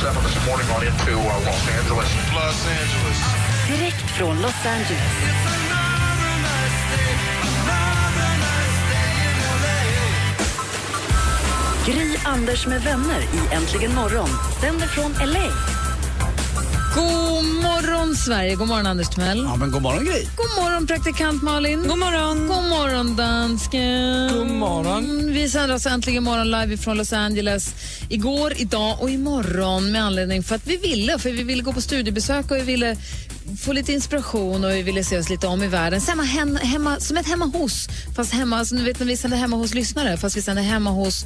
797 this morning on into uh, Los Angeles. Los Angeles. Direkt från Los Angeles. Gry Anders med vänner i Äntligen morgon sänder från LA. God morgon, Sverige. God morgon, Anders Timell. Ja, men god morgon, Gry. God morgon, praktikant Malin. God morgon. God morgon, dansken. God morgon. Vi sänder alltså äntligen morgon live från Los Angeles igår, idag och imorgon med anledning för att vi ville, för vi ville gå på studiebesök och vi ville få lite inspiration och vi ville se oss lite om i världen. Hemma, hemma, hemma, som ett hemma hos, fast hemma, alltså, ni vet när vi sänder hemma hos lyssnare, fast vi sänder hemma hos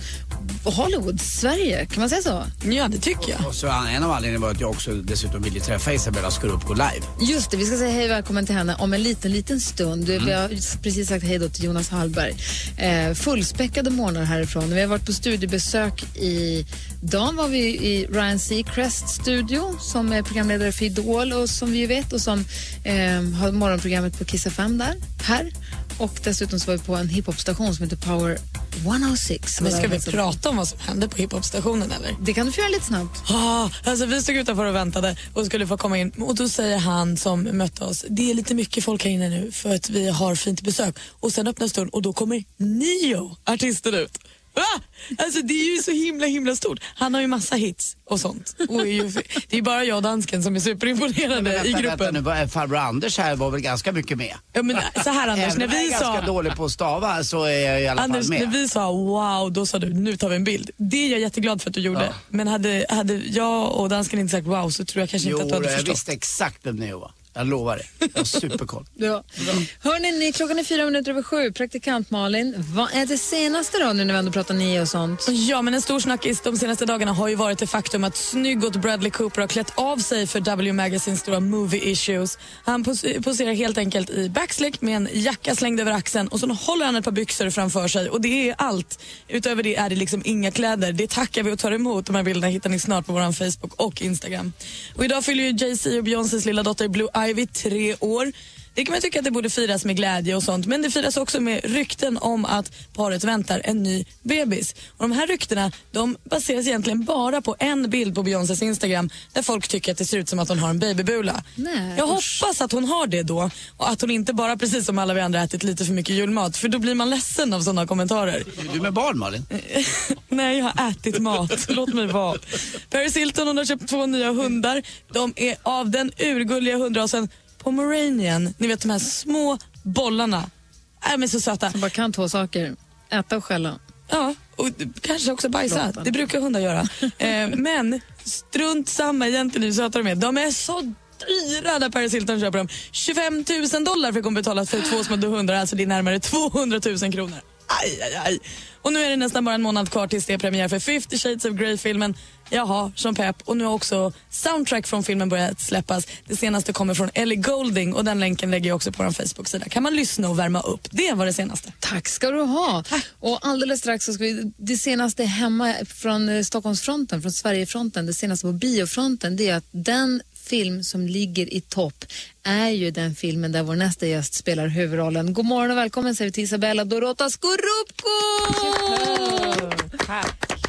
Hollywood, Sverige. Kan man säga så? Ja, det tycker jag. Och så en av anledningarna var att jag också dessutom ville träffa Isabella Scorupco live. Just det, vi ska säga hej och välkommen till henne om en liten, liten stund. Vi har precis sagt hej då till Jonas Hallberg. Eh, fullspäckade morgnar härifrån. Vi har varit på studiebesök i Idag var vi i Ryan Seacrest studio som är programledare för Idol och som vi vet och som eh, har morgonprogrammet på Kiss FM där, här. Och dessutom så var vi på en hiphopstation som heter Power 106. Men ska vi prata om vad som hände på hiphopstationen eller? Det kan du få göra lite snabbt. Ah, alltså vi stod utanför och väntade och skulle få komma in och då säger han som mötte oss, det är lite mycket folk här inne nu för att vi har fint besök. Och sen öppnas dörren och då kommer nio artister ut. Va? Alltså det är ju så himla himla stort. Han har ju massa hits och sånt. Och är ju, det är bara jag och dansken som är superimponerade Men vänta, i gruppen. Vänta nu, vad- farbror Anders här var väl ganska mycket med? Ja, men så här Anders, Även när om jag vi är ganska sa... dålig på att stava så är jag i alla Anders, fall när med. vi sa wow, då sa du nu tar vi en bild. Det är jag jätteglad för att du gjorde. Ja. Men hade, hade jag och dansken inte sagt wow så tror jag kanske Jo, inte att du hade jag förstått. visste exakt vem ni var. Jag lovar det. Jag har superkoll. Ja. Hörni, ni, klockan är fyra minuter över sju. Praktikant Malin, vad är det senaste då nu när vi ändå pratar nio och sånt? Ja, men en stor snackis de senaste dagarna har ju varit det faktum att snyggot Bradley Cooper har klätt av sig för W Magazines stora movie issues. Han pos poserar helt enkelt i backslick med en jacka slängd över axeln och så håller han ett par byxor framför sig och det är allt. Utöver det är det liksom inga kläder. Det tackar vi och tar emot. De här bilderna hittar ni snart på vår Facebook och Instagram. Och idag fyller ju Jay-Z och Beyoncés lilla dotter Blue Ivy tre år. Det kan man tycka att det borde firas med glädje och sånt, men det firas också med rykten om att paret väntar en ny bebis. Och de här ryktena de baseras egentligen bara på en bild på Beyoncés Instagram där folk tycker att det ser ut som att hon har en babybula. Nej, Jag usch. hoppas att hon har det då och att hon inte bara precis som alla vi andra ätit lite för mycket julmat för då blir man ledsen av sådana kommentarer. Är du med barn Malin? Nej, jag har ätit mat. Låt mig vara. Paris Hilton hon har köpt två nya hundar. De är av den urgulliga hundrasen Pomeranian. Ni vet de här små bollarna. Är men så söta. Som bara kan två saker. Äta och skälla. Ja, och kanske också bajsa. Det brukar hundar göra. eh, men strunt samma egentligen hur söta de är. De är så dyra när Paris Hilton köper dem. 25 000 dollar fick hon betala för två små hundar, alltså det är närmare 200 000 kronor. Aj, aj, aj. Och nu är det nästan bara en månad kvar tills det är premiär för 50 shades of Grey-filmen. Jaha, som pepp. Och nu har också soundtrack från filmen börjat släppas. Det senaste kommer från Ellie Golding och den länken lägger jag också på vår Facebook-sida. Kan man lyssna och värma upp. Det var det senaste. Tack ska du ha. Och alldeles strax så ska vi, det senaste hemma från eh, Stockholmsfronten, från Sverigefronten, det senaste på biofronten, det är att den film som ligger i topp är ju den filmen där vår nästa gäst spelar huvudrollen. God morgon och välkommen säger vi till Isabella Dorota Skorupko!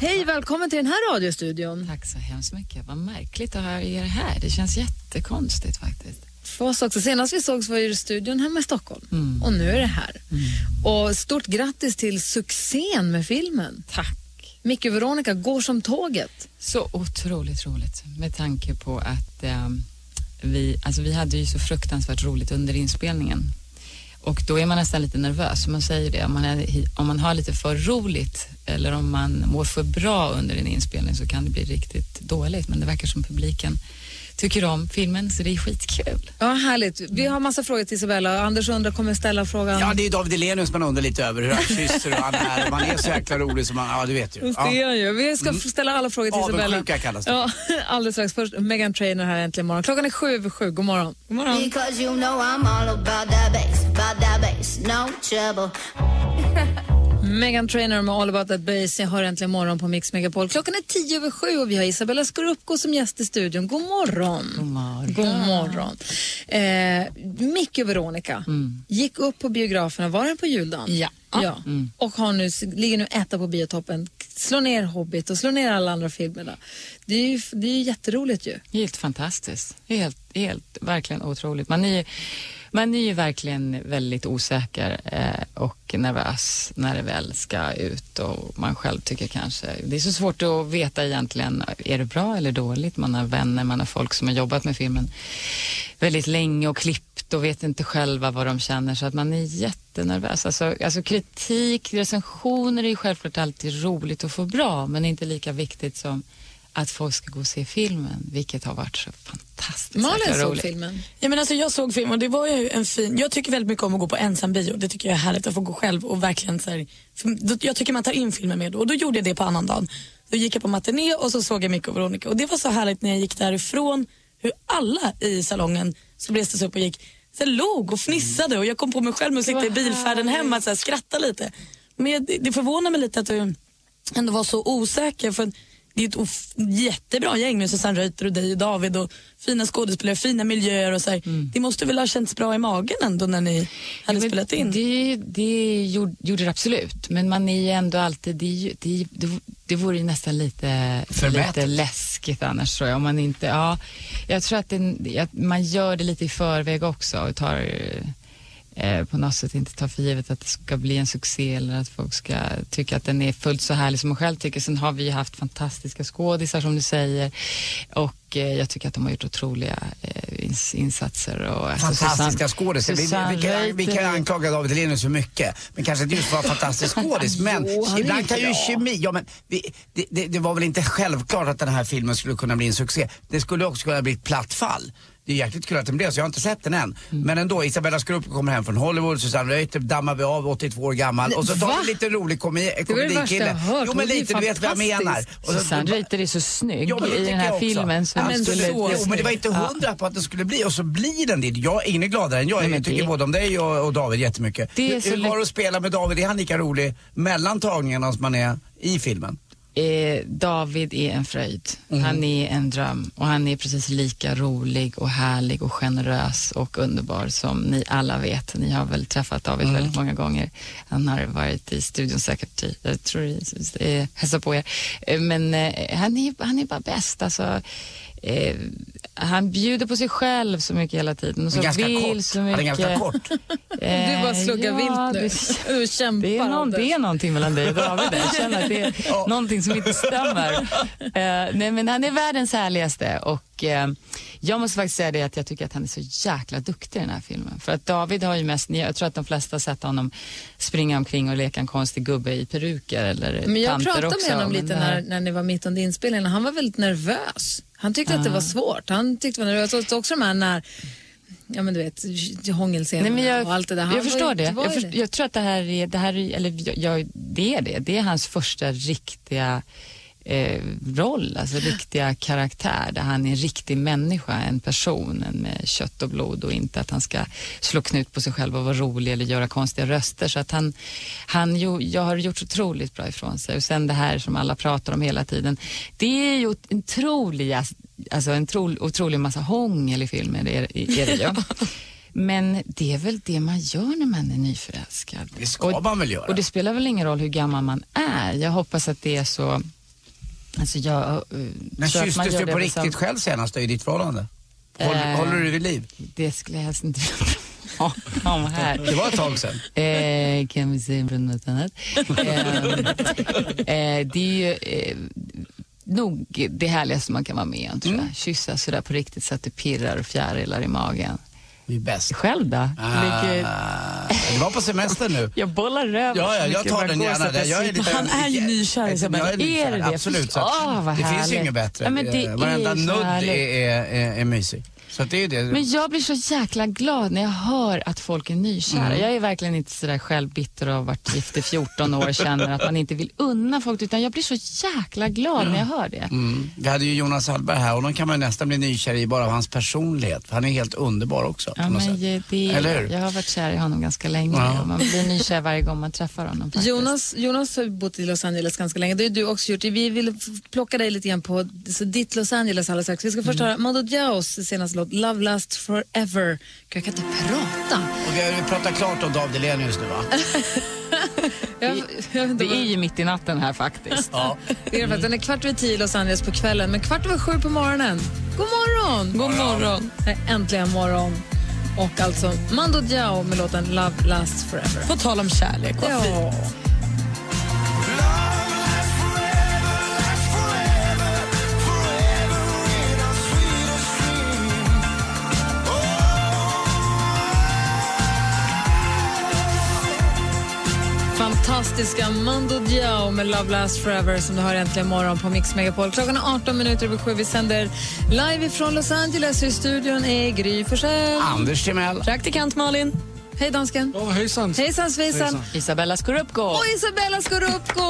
Hej, välkommen till den här radiostudion. Tack så hemskt mycket. Vad märkligt att ha er här. Det känns jättekonstigt faktiskt. För oss också. Senast vi sågs var ju i studion hemma i Stockholm och nu är det här. Och stort grattis till succén med filmen. Tack. Micke och Veronica går som tåget. Så otroligt roligt med tanke på att eh, vi, alltså vi hade ju så fruktansvärt roligt under inspelningen. och då är man nästan lite nervös. Man säger det, om man, är, om man har lite för roligt eller om man mår för bra under en inspelning så kan det bli riktigt dåligt. Men det verkar som publiken tycker om filmen så det är skitkul. Ja, härligt. Vi har massa frågor till Isabella. Anders undrar kommer ställa frågan. Ja, det är David Hellenius man undrar lite över hur han kysser och han är. Man är så jäkla rolig som man, ja du vet ju. Ja. det är han ju. Vi ska ställa alla frågor till Isabella. Avundsjuka kallas det. Ja, alldeles strax. Först Megan Trainer här äntligen morgon. Klockan är sju över sju. God morgon. God morgon. Because you know I'm all about that bass, about that bass, no trouble. Megan Trainer med All about that bass. Jag hör äntligen morgon på Mix Megapol. Klockan är tio över sju och vi har Isabella Skorupko som gäst i studion. God morgon. God morgon. God morgon. Eh, Micke och Veronica gick upp på biograferna. Var det på juldagen? Ja. ja. Och har nu, ligger nu etta på biotoppen. Slår ner Hobbit och slår ner alla andra filmerna. Det är ju det är ju jätteroligt ju. Helt fantastiskt. Helt, helt, verkligen otroligt. Man är, man är ju verkligen väldigt osäker eh, och nervös när det väl ska ut och man själv tycker kanske, det är så svårt att veta egentligen, är det bra eller dåligt? Man har vänner, man har folk som har jobbat med filmen väldigt länge och klippt och vet inte själva vad de känner så att man är jättenervös. Alltså, alltså kritik, recensioner är ju självklart alltid roligt att få bra men inte lika viktigt som att folk ska gå och se filmen, vilket har varit så fantastiskt Malin såg roligt. filmen. Ja, men alltså, jag såg film och det var ju en fin... Jag tycker väldigt mycket om att gå på ensam bio. Det tycker jag är härligt att få gå själv och verkligen så här, Jag tycker man tar in filmen med och då gjorde jag det på annandagen. Då gick jag på matiné och så såg jag Micke och Veronica och det var så härligt när jag gick därifrån hur alla i salongen som reste sig upp och gick så här, log och fnissade och jag kom på mig själv med att sitta i bilfärden hem att så här, skratta lite. Men det förvånar mig lite att du ändå var så osäker för det är ett of- jättebra gäng med Susanne Reuter och dig och David och fina skådespelare, fina miljöer och så här. Det måste väl ha känts bra i magen ändå när ni hade Ja, spelat in? Det, det gjorde, gjorde det absolut, men man är ju ändå alltid, det, det, det, det vore ju nästan lite, lite läskigt annars tror jag. Om man inte, ja, jag tror att, det, att man gör det lite i förväg också och tar eh, på något sätt inte tar för givet att det ska bli en succé eller att folk ska tycka att den är fullt så härlig som man själv tycker. Sen har vi ju haft fantastiska skådisar som du säger och eh, jag tycker att de har gjort otroliga eh, ins, insatser. Och, alltså, Fantastiska skådisar. Vi, vi, vi, kan, vi kan Reuter- anklaga David Hellenius för mycket, men kanske inte just för att vara fantastisk skådis. Men Jo, ibland kan ju kemi... Ja, men vi, det, det, det var väl inte självklart att den här filmen skulle kunna bli en succé. Det skulle också kunna bli ett platt fall. Det är jäkligt kul att den blev så, jag har inte sett den än. Mm. Men ändå, Isabella Scorupco kommer hem från Hollywood, Susanne Reuter dammar vi av, 82 år gammal. Och så tar vi lite rolig komi- var det värsta jag komedikille. Jo men lite, du vet vad jag menar. Och så- Susanne Reuter är så snygg det i den här filmen. Så Ja, men skulle, så, jo, men det var inte hundra på att det skulle bli och så blir den det. Jag, ingen är gladare än jag. Nej, jag tycker det- både om dig och, och David jättemycket. Det är hur var det att spela med David? Är han lika rolig mellan tagningarna som man är i filmen? Eh, David är en fröjd. Mm. Han är en dröm och han är precis lika rolig och härlig och generös och underbar som ni alla vet. Ni har väl träffat David Mm. väldigt många gånger. Han har varit i studion säkert, jag tror eh, hälsar på er. Eh, men eh, han, är, han är bara bäst. Alltså, eh, han bjuder på sig själv så mycket hela tiden. Och så ganska vill kort. Så Han är mycket. ganska kort. Du bara sluggar ja, vilt nu. det- Du kämpar. det är, någon, det är någonting mellan dig och David. Jag känner att det är någonting som inte stämmer. Eh, nej, men han är världens härligaste och eh, jag måste faktiskt säga det att jag tycker att han är så jäkla duktig i den här filmen. För att David har ju mest, jag tror att de flesta har sett honom springa omkring och leka en konstig gubbe i peruker eller Men jag pratade också. med honom lite här- när, när ni var mitt under inspelningen. Han var väldigt nervös. Han tyckte att det var svårt. Han tyckte det var nervöst. Och också de här när, ja men du vet, hångelscenerna och allt det där. Han jag förstår ju- det. Jag, först, jag tror att det här är, det här är eller jag, jag, det är det. Det är hans första riktiga eh, roll, alltså riktiga karaktär där han är en riktig människa, en person, en med kött och blod och inte att han ska slå knut på sig själv och vara rolig eller göra konstiga röster. Så att han, han jo, jag har gjort otroligt bra ifrån sig och sen det här som alla pratar om hela tiden. Det är ju en otrolig, alltså en tro, otrolig massa hångel i filmen, det är, är det ju. Men det är väl det man gör när man är nyförälskad. Det ska och, man väl göra? Och det spelar väl ingen roll hur gammal man är. Jag hoppas att det är så... Alltså jag, uh, När kysstes du på riktigt sam- själv senast i ditt förhållande? Håller, Eh, håller du det vid liv? Det skulle jag helst inte vilja prata om här. Det var ett tag sedan. Eh, kan vi säga något annat? Eh, eh, det är ju eh, nog det härligaste man kan vara med om, tror jag. Kyssa sådär på riktigt så att det pirrar och fjärilar i magen. Vi är bäst. Själv då? Ah, det var på semester nu. Jag bollar över Ja, ja, jag tar bara den gärna. jag är lite- Han är ju nykär. Jag är nykär, Är det det? absolut. Så vad det finns ju inget bättre. Ja, det Eh, Varenda är nudd är, är, är, är mysig. Så det är det. Men jag blir så jäkla glad när jag hör att folk är nykära. Mm. Jag är verkligen inte sådär självbitter och har varit gift i 14 år och känner att man inte vill unna folk utan jag blir så jäkla glad när jag hör det. Mm. Vi hade ju Jonas Hallberg här och då kan man nästan bli nykär i bara av hans personlighet. För han är helt underbar också. Ja, men det, Eller hur? jag har varit kär i honom ganska länge Ja. och man blir nykär varje gång man träffar honom. Faktiskt. Jonas, Jonas har ju bott i Los Angeles ganska länge. Det har ju du också gjort. Vi vill plocka dig lite grann på så ditt Los Angeles alldeles strax. Vi ska först höra Mando Diaos senaste låt Love Last Forever. Jag kan inte prata. Och vi har ju pratat klart om David Hellenius nu va? Jag, jag, Det är ju mitt i natten här faktiskt. Ja. det är det faktiskt. Den är kvart över tio i Los Angeles på kvällen, men kvart över sju på morgonen. God morgon! God morgon! Äntligen morgon. Och alltså Mando Diao med låten Love Last Forever. På tal om kärlek, vad fint. Fantastiska Mando Diao med Love Last Forever som du har äntligen morgon på Mix Megapol. Klockan är 18 minuter över sju. Vi sänder live från Los Angeles. I studion är Gry Forssell. Anders Timell. Praktikant Malin. Hej dansken. Ja, hejsan. Hejsan svejsan. Isabella Scorupco. Och Isabella Scorupco!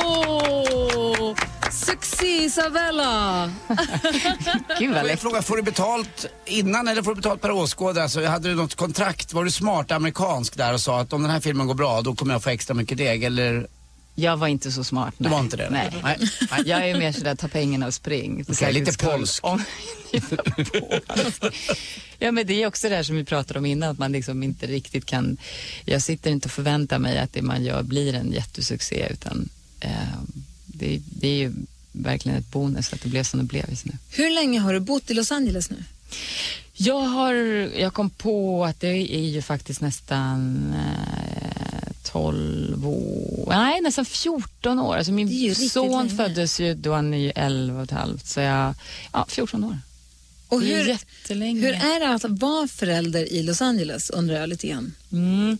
Succé Isabella! Gud vad läckert. fråga, får du betalt innan eller får du betalt per åskådare? Alltså, hade du något kontrakt? Var du smart amerikansk där och sa att om den här filmen går bra då kommer jag få extra mycket deg? Eller? Jag var inte så smart. Nej. var inte det? Nej. Nej. Nej. Jag är mer sådär, ta pengarna och spring. Okej, lite skull. polsk. Om- lite polsk. Ja, men det är också det här som vi pratade om innan, att man liksom inte riktigt kan... Jag sitter inte och förväntar mig att det man gör blir en jättesuccé, utan eh, det, det är ju verkligen ett bonus att det blev som det blev just nu. Hur länge har du bott i Los Angeles nu? Jag har, jag kom på att det är ju faktiskt nästan eh, 12 år, nej nästan 14 år. Alltså min son länge. föddes ju då han är ju 11 och ett halvt, så jag, ja 14 år. Och Det är hur, hur är det att vara förälder i Los Angeles, undrar jag lite grann. Mm.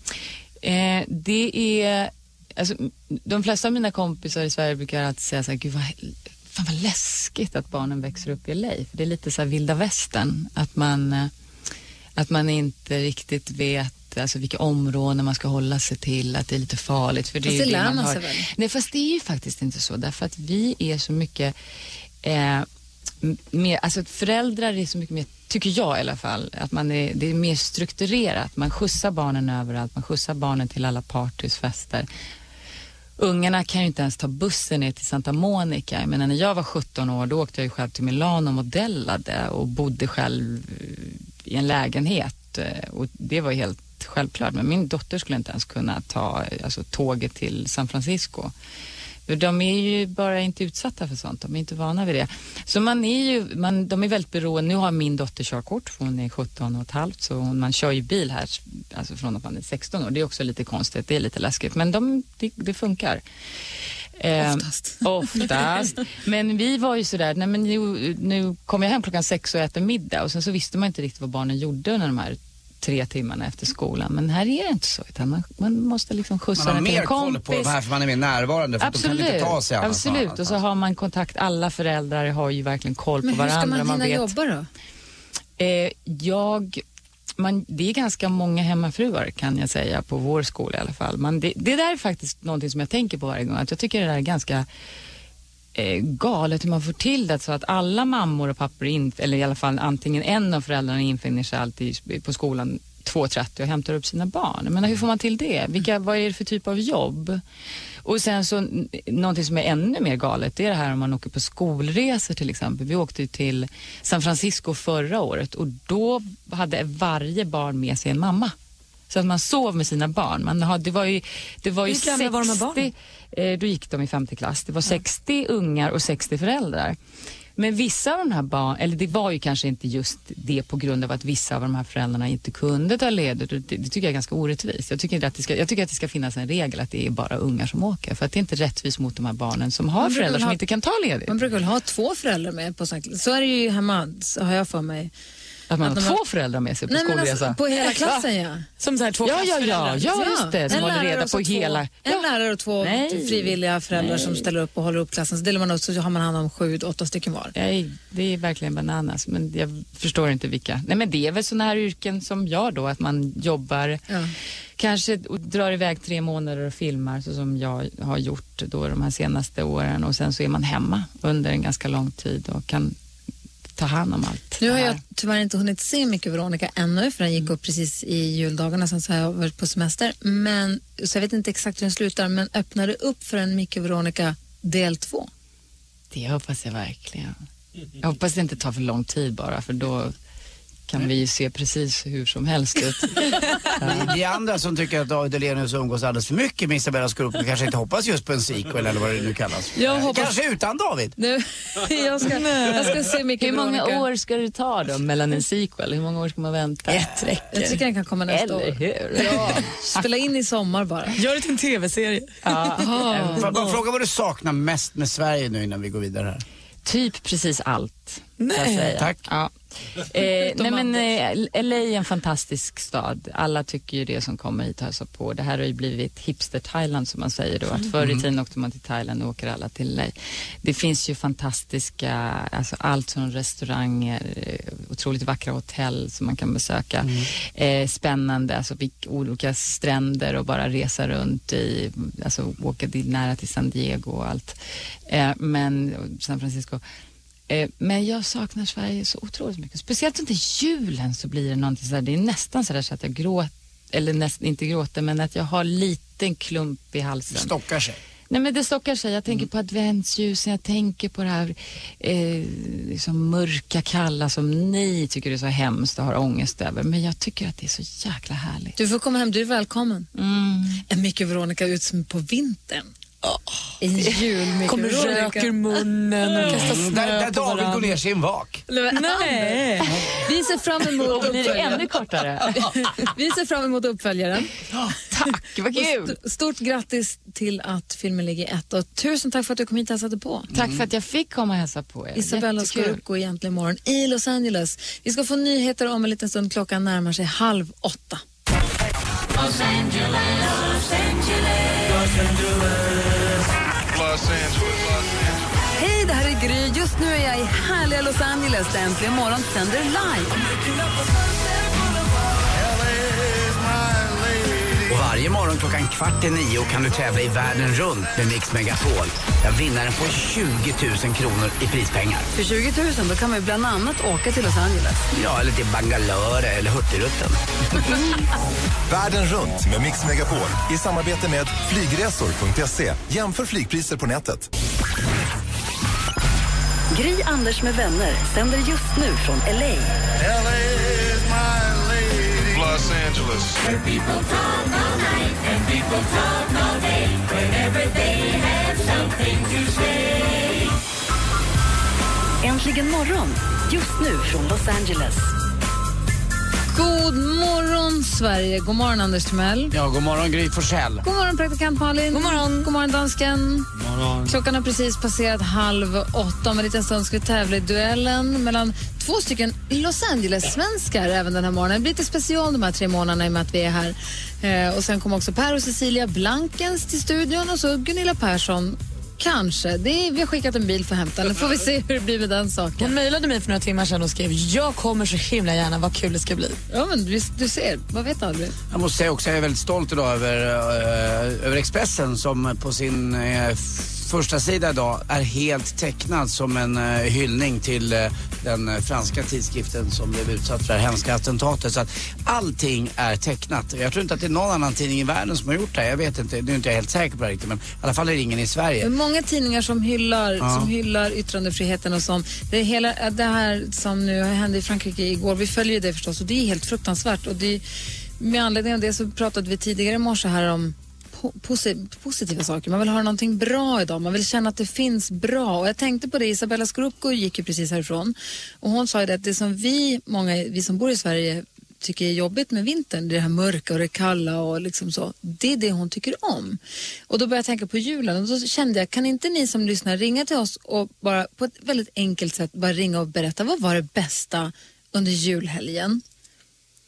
Eh, det är, alltså, de flesta av mina kompisar i Sverige brukar alltid säga så här, gud vad, fan vad läskigt att barnen växer upp i LA. För det är lite så här vilda västern, att man, eh, att man inte riktigt vet alltså vilka områden man ska hålla sig till, att det är lite farligt. För det, Fast det lär man sig väl? Nej, fast det är ju faktiskt inte så, därför att vi är så mycket eh, mer, alltså föräldrar är så mycket mer, tycker jag i alla fall, att man är, det är mer strukturerat. Man skjutsar barnen överallt, man skjutsar barnen till alla partys, fester. Ungarna kan ju inte ens ta bussen ner till Santa Monica. Jag menar, när jag var 17 år då åkte jag ju själv till Milano och modellade och bodde själv eh, i en lägenhet. Eh, och det var ju helt självklart. Men min dotter skulle inte ens kunna ta eh, alltså, tåget till San Francisco. De är ju bara inte utsatta för sånt, de är inte vana vid det. Så man är ju, man, de är väldigt beroende. Nu har min dotter körkort, för hon är 17 och ett halvt, så hon- man kör ju bil här alltså från att man är 16 år. Det är också lite konstigt, det är lite läskigt, men de, det, det funkar. Eh, Oftast. Oftast. Men vi var ju sådär, nej men nu, nu kommer jag hem klockan sex och äter middag och sen så visste man inte riktigt vad barnen gjorde under de här tre timmarna efter skolan. Men här är det inte så, utan man, man måste liksom skjutsa Man har den till mer en koll kompis. på de här för man är mer närvarande för att de kan inte ta sig annars absolut. Och så har man kontakt, alla föräldrar har ju verkligen koll Men på hur ska varandra. man hinna vet. jobba då? Eh, jag, man, det är ganska många hemmafruar kan jag säga på vår skola i alla fall. Man, det, det där är faktiskt någonting som jag tänker på varje gång. Att jag tycker det där är ganska eh, galet hur man får till det så att alla mammor och pappor, in, eller i alla fall antingen en av föräldrarna infinner sig alltid på skolan 2.30 och hämtar upp sina barn. Men hur får man till det? Vilka, vad är det för typ av jobb? Och sen så, någonting som är ännu mer galet, det är det här om man åker på skolresor till exempel. Vi åkte ju till San Francisco förra året och då hade varje barn med sig en mamma. Så att man sov med sina barn. Man har, det var ju, det var ju Hur gamla var de här barnen? eh, då gick de i femte klass. Det var 60 ungar och 60 föräldrar. Men vissa av de här barnen, eller det var ju kanske inte just det på grund av att vissa av de här föräldrarna inte kunde ta ledigt. Det, det tycker jag är ganska orättvist. Jag tycker, att det ska, jag tycker att det ska finnas en regel att det är bara ungar som åker. För att det är inte rättvist mot de här barnen som har föräldrar väl som ha- inte kan ta ledigt. Man brukar väl ha två föräldrar med på sånt. Så är det ju hemma, har jag för mig. Att man Att har två har- föräldrar med sig på Nej, men skolresa. alltså, på hela klassen ja. Som så här två Ja, ja, ja, ja, just det. Som En håller reda på två, hela... En Ja. lärare och två Nej. frivilliga föräldrar som Nej. ställer upp och håller upp klassen. Så delar man upp så har man hand om sju, åtta stycken var. Nej, det är verkligen bananas. Men jag förstår inte vilka. Nej, men det är väl såna här yrken som jag då, att man jobbar Ja. kanske och drar iväg tre månader och filmar så som jag har gjort då de här senaste åren och sen så är man hemma under en ganska lång tid och kan ta hand om allt. Nu har jag tyvärr inte hunnit se mycket Veronica ännu för den gick upp precis i juldagarna sen så har jag varit på semester. Men, så jag vet inte exakt hur den slutar men öppnar det upp för en Micke Veronica del två? Det hoppas jag verkligen. Jag hoppas det inte tar för lång tid bara för då kan vi se precis hur som helst ut. Vi, andra som tycker att David Hellenius umgås alldeles för mycket med Isabella Scorupco kanske inte hoppas just på en sequel eller vad det nu kallas. Jag hoppas- Kanske utan David. Nu, jag, ska, jag ska se Micke Hur många Veronica. år ska det ta då mellan en sequel? Hur många år ska man vänta? Ett räcker. Jag tycker den kan komma nästa Eller år. hur? Ja, spela in i sommar bara. Gör det till en tv-serie. Ja. Får jag bara fråga vad du saknar mest med Sverige nu innan vi går vidare här? Typ precis allt. Nej. kan jag säga. Tack. Ja. Eh, nej men eh, LA är en fantastisk stad. Alla tycker ju det som kommer hit och hälsar på. Det här har ju blivit hipster-Thailand som man säger då. Att förr i tiden åkte man till Thailand och åker alla till LA. Det finns ju fantastiska, alltså allt från restauranger, eh, otroligt vackra hotell som man kan besöka. Eh, spännande, alltså olika stränder och bara resa runt i, alltså åka till, nära till San Diego och allt. Eh, men San Francisco. Eh, Men jag saknar Sverige så otroligt mycket. Speciellt under julen så blir det någonting sådär, det är nästan sådär så att jag gråter, eller näst, inte gråter, men att jag har liten klump i halsen. Stockar sig. Nej men det stockar sig. Jag tänker på adventsljusen, jag tänker på det här eh, liksom mörka, kalla som ni tycker är så hemskt och har ångest över. Men jag tycker att det är så jäkla härligt. Du får komma hem, du är välkommen. Mm. En Micke Veronica ut som på vintern. En jul Micke Kommer rök ur munnen och kastar Mm, snö där, där på David går varandra. ner sig i en vak. Nej. Vi ser fram emot Och blir det uppföljaren. ännu kortare? Vi ser fram emot uppföljaren. Tack, vad kul! St- Stort grattis till att filmen ligger i ett och tusen tack för att du kom hit och hälsade på. Tack för att jag fick komma och hälsa på er. Isabella Jättekul. Scorupco egentligen imorgon i Los Angeles. Vi ska få nyheter om en liten stund. Klockan närmar sig halv åtta. Los Angeles. Los Angeles. Los Angeles. Hej, det här är Gry. Just nu är jag i härliga Los Angeles där Äntligen morgon sänder live. Och varje morgon klockan kvart i nio kan du tävla i världen runt med Mix Megapol. Där vinnaren får 20 000 kronor i prispengar. För 20 000 då kan man ju bland annat åka till Los Angeles. Ja, eller till Bangalore eller Hurtigruten. Världen runt med Mix Megapol i samarbete med flygresor.se. Jämför flygpriser på nätet. Gry Anders med vänner sänder just nu från LA. Los Angeles. Where people talk all night and people talk all day. Something to say. Äntligen morgon, just nu från Los Angeles. God morgon, Sverige. God morgon, Anders Timell. Ja, god morgon Gry Forssell. God morgon, praktikant Malin. God morgon, God morgon dansken. Klockan har precis passerat halv åtta. Om en liten stund ska vi tävla i duellen mellan två stycken Los Angeles-svenskar även den här morgonen. Det blir lite special de här tre månaderna i och med att vi är här. Eh, och sen kommer också Per och Cecilia Blankens till studion och så Gunilla Persson. Kanske. Det är, vi har skickat en bil för att hämta den. får vi se hur det blir med den saken. Hon mejlade mig för några timmar sedan och skrev jag kommer så himla gärna, vad kul det ska bli. Ja, men du, du ser. Vad vet aldrig? Jag måste säga också, jag är väldigt stolt idag över, eh, över Expressen som på sin eh, första sida idag är helt tecknad som en eh, hyllning till eh, den eh, franska tidskriften som blev utsatt för det här hemska attentatet. Så att allting är tecknat. Jag tror inte att det är någon annan tidning i världen som har gjort det här. Jag vet inte, nu är inte jag helt säker på det riktigt men i alla fall är det ingen i Det är Sverige. många tidningar som hyllar, Ja. som hyllar yttrandefriheten och som, det, hela, det här som nu hände i Frankrike igår, vi följer det förstås och det är helt fruktansvärt och det, med anledning av det så pratade vi tidigare i morse här om po- posi- positiva saker. Man vill ha någonting bra idag, man vill känna att det finns bra. Och jag tänkte på det, Isabella Scorupco gick ju precis härifrån och hon sa ju det att det som vi, många, vi som bor i Sverige tycker är jobbigt med vintern, det här mörka och det kalla och liksom så, det är det hon tycker om. Och då började jag tänka på julen och då kände jag, kan inte ni som lyssnar ringa till oss och bara på ett väldigt enkelt sätt bara ringa och berätta, vad var det bästa under julhelgen.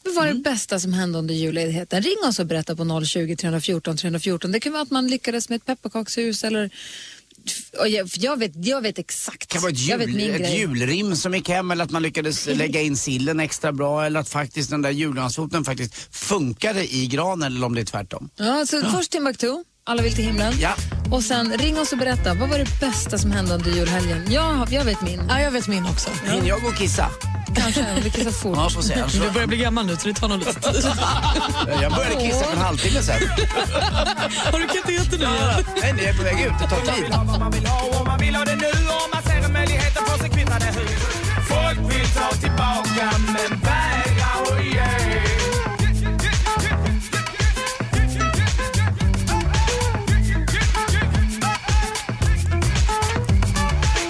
Vad var det bästa som hände under julledigheten? Ring oss och berätta på 020 314 314. Det kan vara att man lyckades med ett pepparkakshus eller... Jag, jag, vet, jag vet exakt. Det kan vara ett, jul, ett julrim som gick hem eller att man lyckades lägga in sillen extra bra eller att faktiskt den där julgransfoten faktiskt funkade i granen eller om det är tvärtom. Ja, så Först Timbuktu, Alla vill till himlen. Ja. Och sen ring oss och berätta, vad var det bästa som hände under julhelgen? Jag, jag vet min. Ja, jag vet min också. Hinner jag gå och kissa? Kanske, vi kissar fort. Ja, får se. Alltså, Du börjar bli gammal nu så det tar nog lite tid. jag började kissa för en halvtimme sedan. Har du kateter nu? Ja, nej, nej, jag är på väg ut. Det tar tid. man vill ha och man vill ha det nu och man ser en möjlighet att få sig kvittade hus. Folk vill ta tillbaka men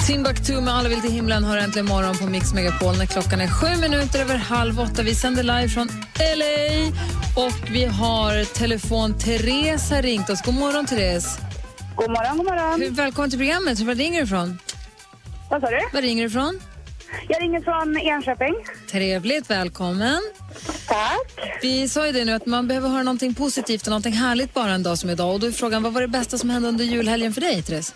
Timbuktu med Alla vill till himlen har äntligen morgon på Mix Megapol när klockan är sju minuter över halv åtta. Vi sänder live från LA och vi har telefon. Therese har ringt oss. God morgon, Therese. God morgon, god morgon. Hur- Välkommen till programmet. Var ringer du ifrån? Vad sa du? Var ringer du ifrån? Jag ringer från Enköping. Trevligt, välkommen. Tack. Vi sa ju det nu att man behöver höra någonting positivt och någonting härligt bara en dag som idag. Och då är frågan, vad var det bästa som hände under julhelgen för dig, Therese?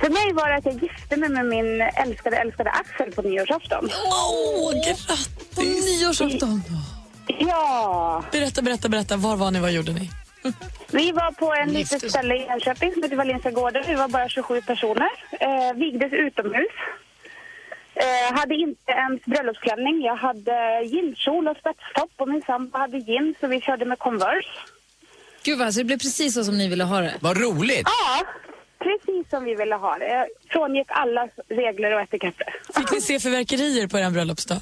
För mig var det att jag gifte mig med min älskade, älskade Axel på nyårsafton. Åh, grattis! På nyårsafton. Ja. Berätta, berätta, berätta. Var var ni? Vad gjorde ni? Vi var på en litet ställe i Enköping som heter Wallinska gården. Vi var bara 27 personer. Eh, vigdes utomhus. Eh, hade inte ens bröllopsklänning. Jag hade jeanskjol och spetstopp och min sambo hade jeans så vi körde med Converse. Gud vad, så det blev precis så som ni ville ha det. Vad roligt! Ja, precis som vi ville ha det. Jag frångick alla regler och etiketter. Fick ni se fyrverkerier på er bröllopsdag?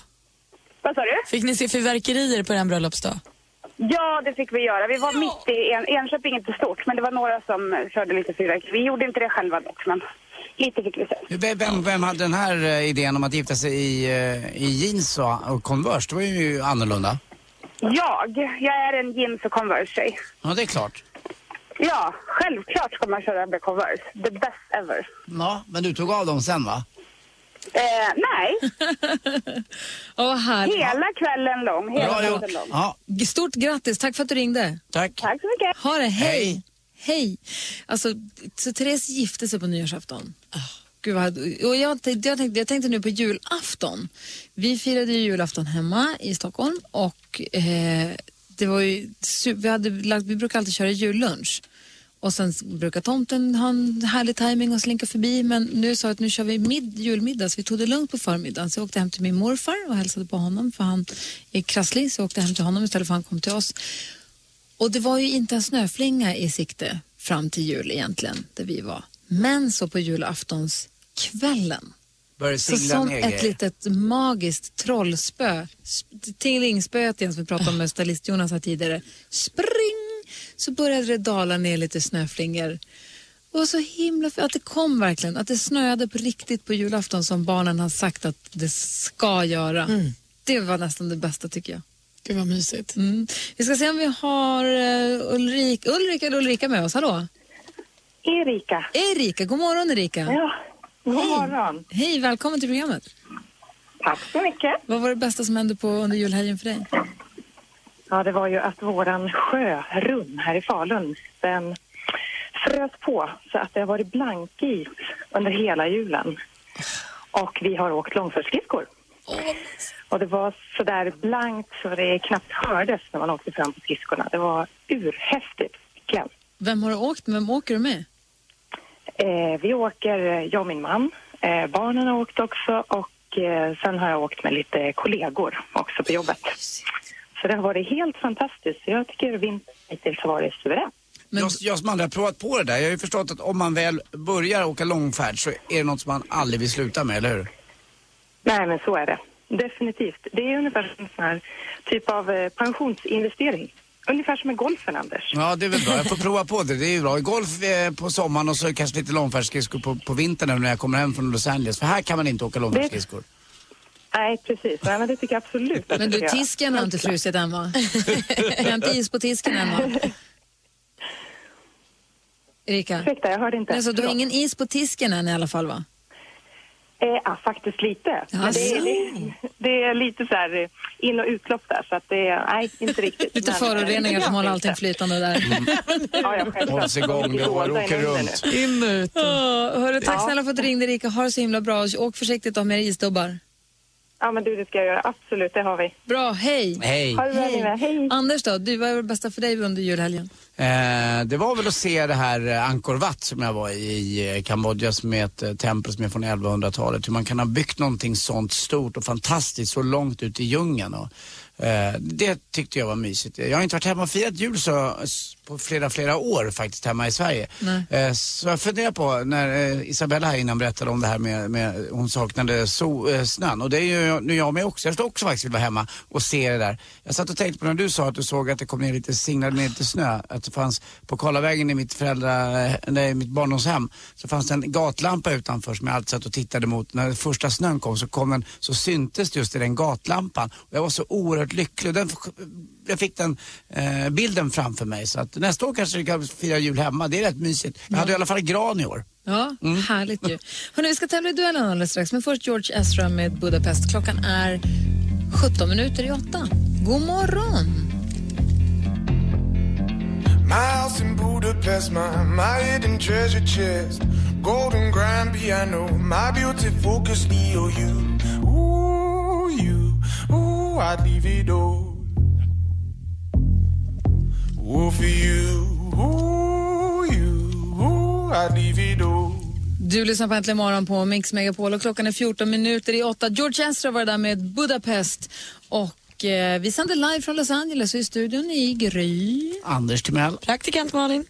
Vad sa du? Fick ni se fyrverkerier på er bröllopsdag? Ja, det fick vi göra. Vi var mitt i en, Enköping inte stort, men det var några som körde lite fyrverkeri. Vi gjorde inte det själva dock, men lite fick vi se. Vem, vem, hade den här eh, idén om att gifta sig i, eh, i jeans och, och Converse? Det var ju annorlunda. Jag, jag är en jeans och Converse-tjej. Ja, det är klart. Ja, självklart ska man köra med Converse. The best ever. Ja, men du tog av dem sen va? Eh, nej, Åh, härligt. hela kvällen lång. Hela Bra gjort. kvällen lång. Ja, Stort grattis, tack för att du ringde. tack. Tack så mycket. Ha det, hej. Hej. Hej. Alltså, så Therese gifte sig på nyårsafton. Gud vad, och jag, tänkte, jag, tänkte, jag tänkte nu på julafton. Vi firade ju julafton hemma i Stockholm och eh, det var ju, su- vi, hade lagt, vi brukar alltid köra jullunch. Och sen brukar tomten ha en härlig timing och slinka förbi. Men nu sa jag att nu kör vi mid, julmiddag så vi tog det lugnt på förmiddagen. Så jag åkte hem till min morfar och hälsade på honom för han är krasslig. Så jag åkte hem till honom istället för att han kom till oss. Och det var ju inte en snöflinga i sikte fram till jul egentligen, där vi var. Men så på julaftonskvällen, så som ner ett litet magiskt trollspö, sp- tingelingspöet igen som vi pratade om med stylist Jonas här tidigare, spring, så började det dala ner lite snöflingor. Det var så himla f- att det kom verkligen, att det snöade på riktigt på julafton som barnen har sagt att det ska göra. Det var nästan det bästa tycker jag. Gud vad mysigt. Mm. Vi ska se om vi har uh, Ulrik, Ulrika eller Ulrika med oss. Hallå? Erika. Erika, god morgon Erika. Ja, god morgon. Hej, välkommen till programmet. Tack så mycket. Vad var det bästa som hände på under julhelgen för dig? Ja, det var ju att våran sjörunn här i Falun, den frös på så att det har varit blankis under hela julen. Och vi har åkt långfärdsskridskor. Och det var så där blankt så det knappt hördes när man åkte fram på skridskorna. Det var urhäftigt. verkligen. Vem har du åkt med? Vem åker du med? Eh, vi åker, jag och min man. Eh, barnen har åkt också och eh, sen har jag åkt med lite kollegor också på jobbet. Så det har varit helt fantastiskt. Jag tycker vintern hittills har varit suverän. Jag, jag som aldrig har provat på det där, jag har ju förstått att om man väl börjar åka långfärd så är det något som man aldrig vill sluta med, eller hur? Nej, men så är det. Definitivt. Det är ungefär som en sån här typ av eh, pensionsinvestering. Ungefär som med golfen, Anders. Ja, det är väl bra. Jag får prova på det. Det är ju bra. Golf eh, på sommaren och så kanske lite långfärdsskridskor på, på vintern när jag kommer hem från Los Angeles. För här kan man inte åka långfärdsskridskor. Nej, precis. Nej, men det tycker jag absolut Men du, tisken har inte frusit än va? Vi har inte is på tisken än va? Erika? Ursäkta, jag hörde inte. Alltså, du har ingen is på tisken än i alla fall va? Eh, ja, faktiskt lite. Men det, är, det, det är lite så här eh, in och utlopp där, så att det är, nej, inte riktigt. Lite Men, föroreningar eh, som håller allting flytande där. Ja, ja. Hålls igång, det åker runt. In och ut. Åh, hörru, tack Ja. snälla för att du ringde Erika. Ha det så himla bra. Åk försiktigt och ha med dig isdubbar. Ja, men du, det ska jag göra. Absolut, det har vi. Bra, hej! Hej. Ha det bra, ni med. Hej! Anders då, du, vad är det bästa för dig under julhelgen? Eh, det var väl att se det här eh, Angkor Wat som jag var i, i eh, Kambodja som är ett eh, tempel som är från 1100-talet. Hur man kan ha byggt någonting sånt stort och fantastiskt så långt ut i djungeln. Och, eh, det tyckte jag var mysigt. Jag har inte varit hemma och firat jul så, på flera, flera år faktiskt hemma i Sverige. Eh, så jag funderar på när eh, Isabella här innan berättade om det här med, med hon saknade so, eh, snön. Och det är ju nu jag med också. Jag skulle också faktiskt vilja vara hemma och se det där. Jag satt och tänkte på när du sa att du såg att det kom ner lite, singlade ner lite snö. Att det fanns på Karlavägen i mitt föräldra, eh, nej, mitt barndomshem så fanns det en gatlampa utanför som jag alltid satt och tittade mot. När första snön kom så kom den, så syntes just i den gatlampan. Och jag var så oerhört lycklig. Den, jag fick den eh, bilden framför mig. Så att nästa år kanske vi kan fira jul hemma. Det är rätt mysigt. Jag hade i alla fall gran i år. Ja, härligt ju. Hörrni, vi ska tävla i duellen alldeles strax, men först George Ezra med Budapest. Klockan är 17 minuter i åtta. God morgon! My house in Budapest, my, my hidden treasure chest. Golden grand piano, my beauty focus, EOU. Ooh, you, ooh, I'd leave it all. Ooh, for you, ooh, you, ooh, I'd leave it all. Du lyssnar på Äntligen morgon på Mix Megapol och klockan är 14 minuter i åtta. George Ezra var där med Budapest och eh, vi sänder live från Los Angeles och i studion i Gry. Anders Timell. Praktikant Malin.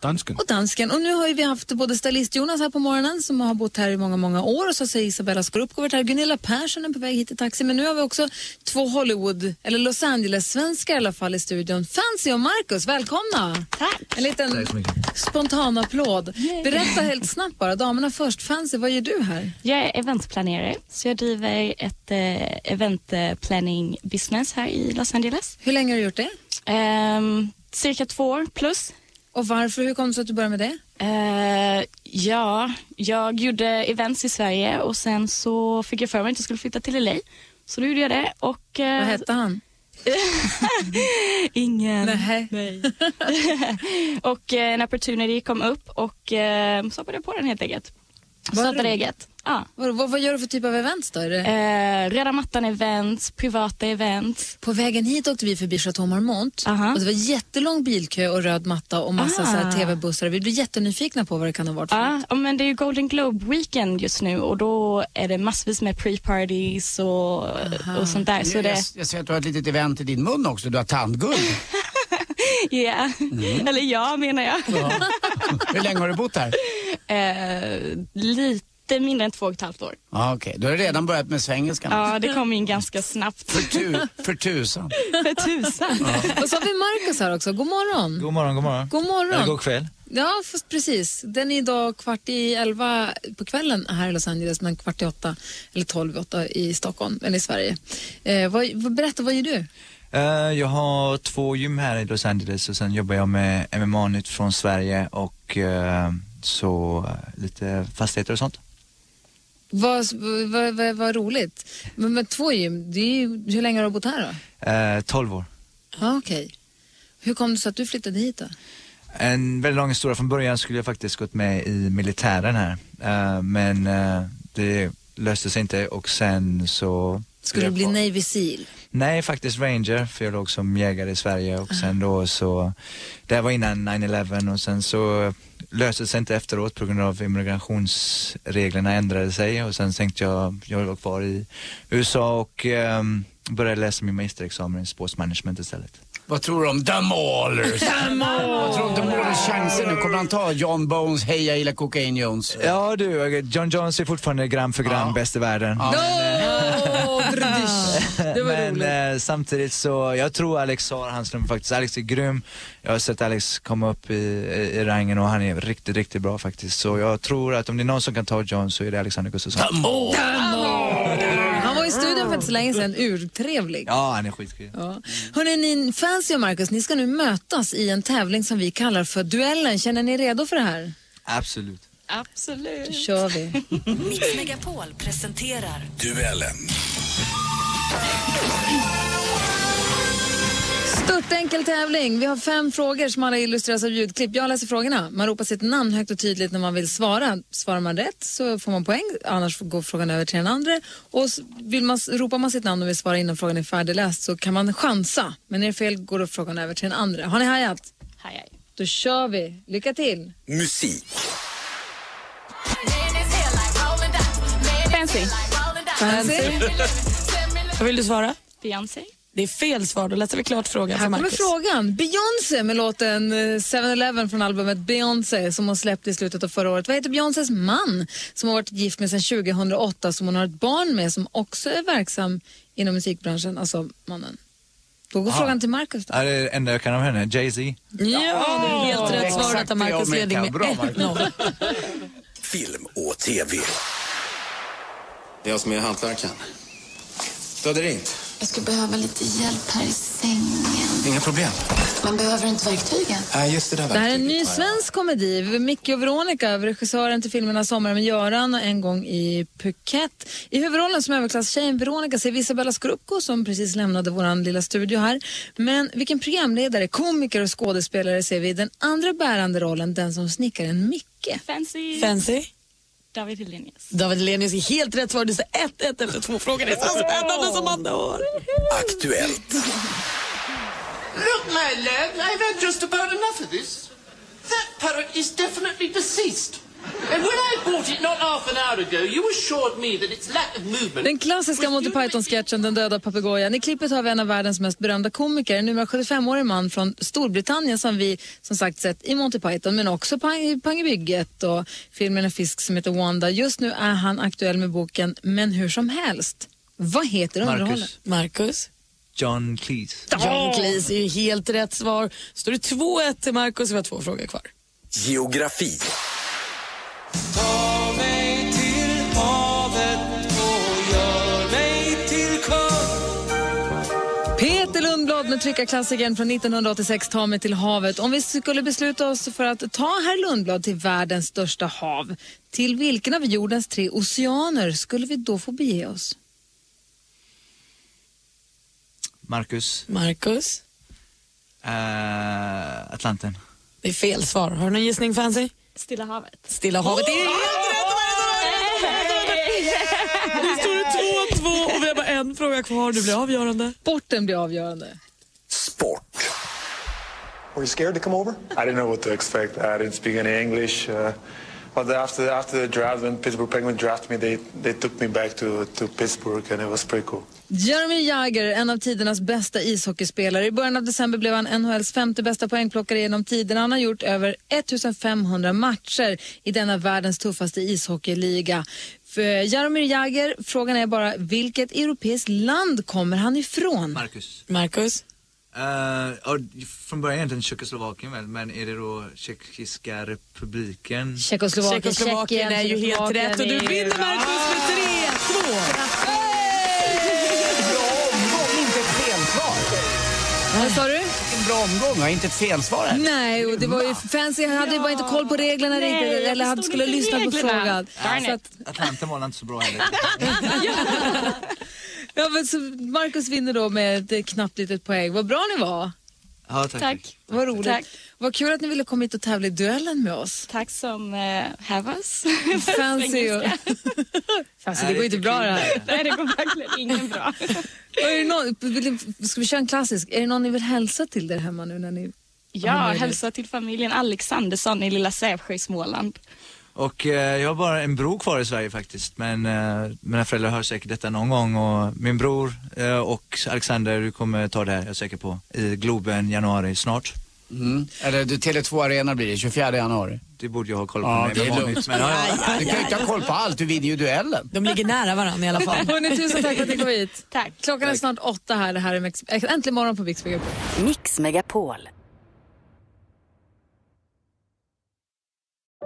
Dansken. Och dansken. Och nu har ju vi haft både stylist Jonas här på morgonen som har bott här i många, många år och så säger Isabella Skorupko varit här. Gunilla Persson är på väg hit i taxi. Men nu har vi också två Hollywood, eller Los Angeles-svenskar i alla fall i studion. Fancy och Marcus, välkomna! Tack! En liten spontan applåd. Berätta helt snabbt bara, damerna först. Fancy, vad gör du här? Jag är eventplanerare, så jag driver ett eh, event planning business här i Los Angeles. Hur länge har du gjort det? Ehm, cirka två år plus. Och varför? Hur kom det sig att du började med det? Eh, ja, jag gjorde events i Sverige och sen så fick jag för mig att jag skulle flytta till LA. Så då gjorde jag det och... eh, Vad hette han? Ingen. Nej. och eh, en opportunity kom upp och eh, så hoppade jag på den helt enkelt. Roligt. eget. Ja. Vad, vad, vad gör du för typ av events då? Är det... Eh, röda mattan-events, privata events. På vägen hit åkte vi förbi Chateau Marmont och det var jättelång bilkö och röd matta och massa Ah. så här tv-bussar. Vi blev jättenyfikna på vad det kan ha varit för Ja, ja, men det är ju Golden Globe Weekend just nu och då är det massvis med pre-parties och, och sånt där. Så jag, det, jag, jag ser att du har ett litet event i din mun också. Du har tandguld. yeah. Mm. eller ja menar jag. Hur länge har du bott här? Eh, lite mindre än två och ett halvt år. Ja, Okej, du har redan börjat med svengelskan. Ja, det kom in ganska snabbt. För, tu, för tusan. För tusan. Och så har vi Marcus här också. God morgon. God morgon, god morgon. God morgon. Eller god kväll. Ja, fast precis. Den är idag kvart i elva på kvällen här i Los Angeles, men kvart i åtta eller tolv i åtta i Stockholm, eller i Sverige. Eh, vad, vad, berätta, vad gör du? Eh, jag har två gym här i Los Angeles och sen jobbar jag med MMA-nytt från Sverige och eh, så eh, lite fastigheter och sånt. Vad, vad, vad, vad roligt. Men med två gym, det är ju, hur länge har du bott här då? Eh, 12 år. Ja, okej. Hur kom det sig att du flyttade hit då? En väldigt lång historia. Från början skulle jag faktiskt gått med i militären här. Eh, men eh, det löste sig inte och sen så... Skulle du bli Navy Seal? Nej, faktiskt Ranger, för jag låg som jägare i Sverige och sen då så, det här var innan 9-11 och sen så löste sig inte efteråt på grund av immigrationsreglerna ändrade sig och sen tänkte jag, jag var kvar i USA och ehm, började läsa min magisterexamen i sportsmanagement istället. Vad tror du om The Maulers? The Maulers! Vad tror du om The Maulers chanser nu? Kommer han ta John Bones, Hej jag gillar Cocaine Jones? Ja du, John Jones är fortfarande gram för gram bäst i världen. Det var Men roligt. eh, samtidigt så, jag tror Alex har hans nummer faktiskt. Alex är grym. Jag har sett Alex komma upp i, i, i rangen och han är riktigt, riktigt bra faktiskt. Så jag tror att om det är någon som kan ta John så är det Alexander Gustafsson. Han var i studion för inte så länge sedan, urtrevlig. Ja, han är skitkul. Ja. Hörrni, ni, Fancy och Marcus, ni ska nu mötas i en tävling som vi kallar för Duellen. Känner ni redo för det här? Absolut. Absolut. Då kör vi. Mix Megapol presenterar Duellen. Stort enkel tävling. Vi har fem frågor som alla illustreras av ljudklipp. Jag läser frågorna. Man ropar sitt namn högt och tydligt när man vill svara. Svarar man rätt så får man poäng, annars går frågan över till den andra. Och vill man, ropar man sitt namn och vill svara innan frågan är färdigläst så kan man chansa. Men är det fel går då frågan över till den andra. Har ni hajat? Hajaj. Då kör vi. Lycka till! Musik. Fancy. Fancy. Vad vill du svara? Beyoncé. Det är fel svar. Då läser vi klart frågan Här kommer frågan. Beyoncé med låten eh, 7-Eleven från albumet Beyoncé som hon släppte i slutet av förra året. Vad heter Beyoncés man som har varit gift med sedan 2008 som hon har ett barn med som också är verksam inom musikbranschen, alltså mannen. Då går Aha. frågan till Marcus då. Är det enda jag kan om henne? Jay-Z? Ja, det är helt rätt svar. Detta Marcus med ledning kan. med Bra, 1-0. Film och TV. Det är jag som är hantverkaren. Du hade ringt. Jag skulle behöva lite hjälp här i sängen. Inga problem. Man behöver inte verktygen. Nej, just det där Det här är en ny svensk komedi. Micke och Veronica, regissören till filmerna Sommar med Göran och En gång i Phuket. I huvudrollen som överklasstjejen Veronica ser vi Isabella Scorupco som precis lämnade vår lilla studio här. Men vilken programledare, komiker och skådespelare ser vi i den andra bärande rollen, den som snickar en Micke? Fancy. Fancy. David Hellenius. David Lenius är helt rätt svar. Det står 1-1 efter två frågor. Det är så spännande som man hör. Aktuellt. Look, my lad, I've had just about enough of this. That parrot is definitely deceased. Den klassiska Monty Python-sketchen Den döda papegojan. I klippet har vi en av världens mest berömda komiker, en numera 75-årig man från Storbritannien som vi som sagt sett i Monty Python men också i Pang i bygget och filmen En fisk som heter Wanda. Just nu är han aktuell med boken Men hur som helst. Vad heter underhållet? Marcus. Marcus. John Cleese. John Cleese är ju helt rätt svar. Står det 2-1 till Marcus. Vi har två frågor kvar. Geografi. Med tryckarklassikern från 1986 Ta mig till havet. Om vi skulle besluta oss för att ta herr Lundblad till världens största hav, till vilken av jordens tre oceaner skulle vi då få bege oss? Marcus. Marcus. Uh, Atlanten. Det är fel svar. Har du någon gissning Fancy? Stilla havet. Stilla havet. Det är helt rätt! Nu står det 2-2 och vi har bara en fråga kvar. Det blir avgörande. Sporten blir avgörande. Sport. Were you scared to come over? I didn't know what to expect. I didn't speak any English. Uh, but after after the draft, when Pittsburgh Penguins drafted me, they they took me back to to Pittsburgh, and it was pretty cool. Jaromir Jagr, en av tidernas bästa ishockeyspelare. I början av december blev han NHLs femte bästa poängplockare genom tiderna. Han har gjort över 1500 matcher i denna världens tuffaste ishockeyliga. För Jaromir Jagr, frågan är bara vilket europeiskt land kommer han ifrån? Marcus. Marcus. Uh, ja, från början egentligen Tjeckoslovakien väl, men är det då Tjeckiska republiken? Tjeckoslovakien, Tjeckoslovakien är ju helt rätt och du är- vinner Marcus med 3-2. Inte ett felsvar. Vad sa du? En bra omgång, ja, inte ett felsvar här. Nej, och det var ju fancy. Han hade ju bara inte koll på reglerna Nej, riktigt. Eller han skulle lyssna på frågan. Darn Så att, Atlanten var inte så bra heller. ja, men så Marcus vinner då med ett knappt litet poäng. Vad bra ni var. Ja, tack. Tack. Vad roligt. Tack. Vad kul att ni ville komma hit och tävla i duellen med oss. Tack som uh, have us. Fancy och... Fancy, det går inte bra det här. Nej, det går verkligen ingen bra. Är det någon, ska vi köra en klassisk? Är det någon ni vill hälsa till där hemma nu när ni... Ja, hälsa till familjen Alexandersson i lilla Sävsjö i Småland. Och eh, jag har bara en bror kvar i Sverige faktiskt, men eh, mina föräldrar hör säkert detta någon gång och min bror eh, och Alexander, du kommer ta det här, jag är säker på, i Globen januari snart. Mm. Eller du, Tele2 Arena blir det 24 januari. Det borde jag ha koll på Ja, det är lugnt. men, ja, ja. Du kan ju inte ha koll på allt, du vinner ju duellen. De ligger nära varandra i alla fall. Hörrni, tusen tack för att ni kom hit. Tack. Klockan är snart åtta här. Det här är äh, Äntligen morgon på Mix Megapol. Mix Megapol.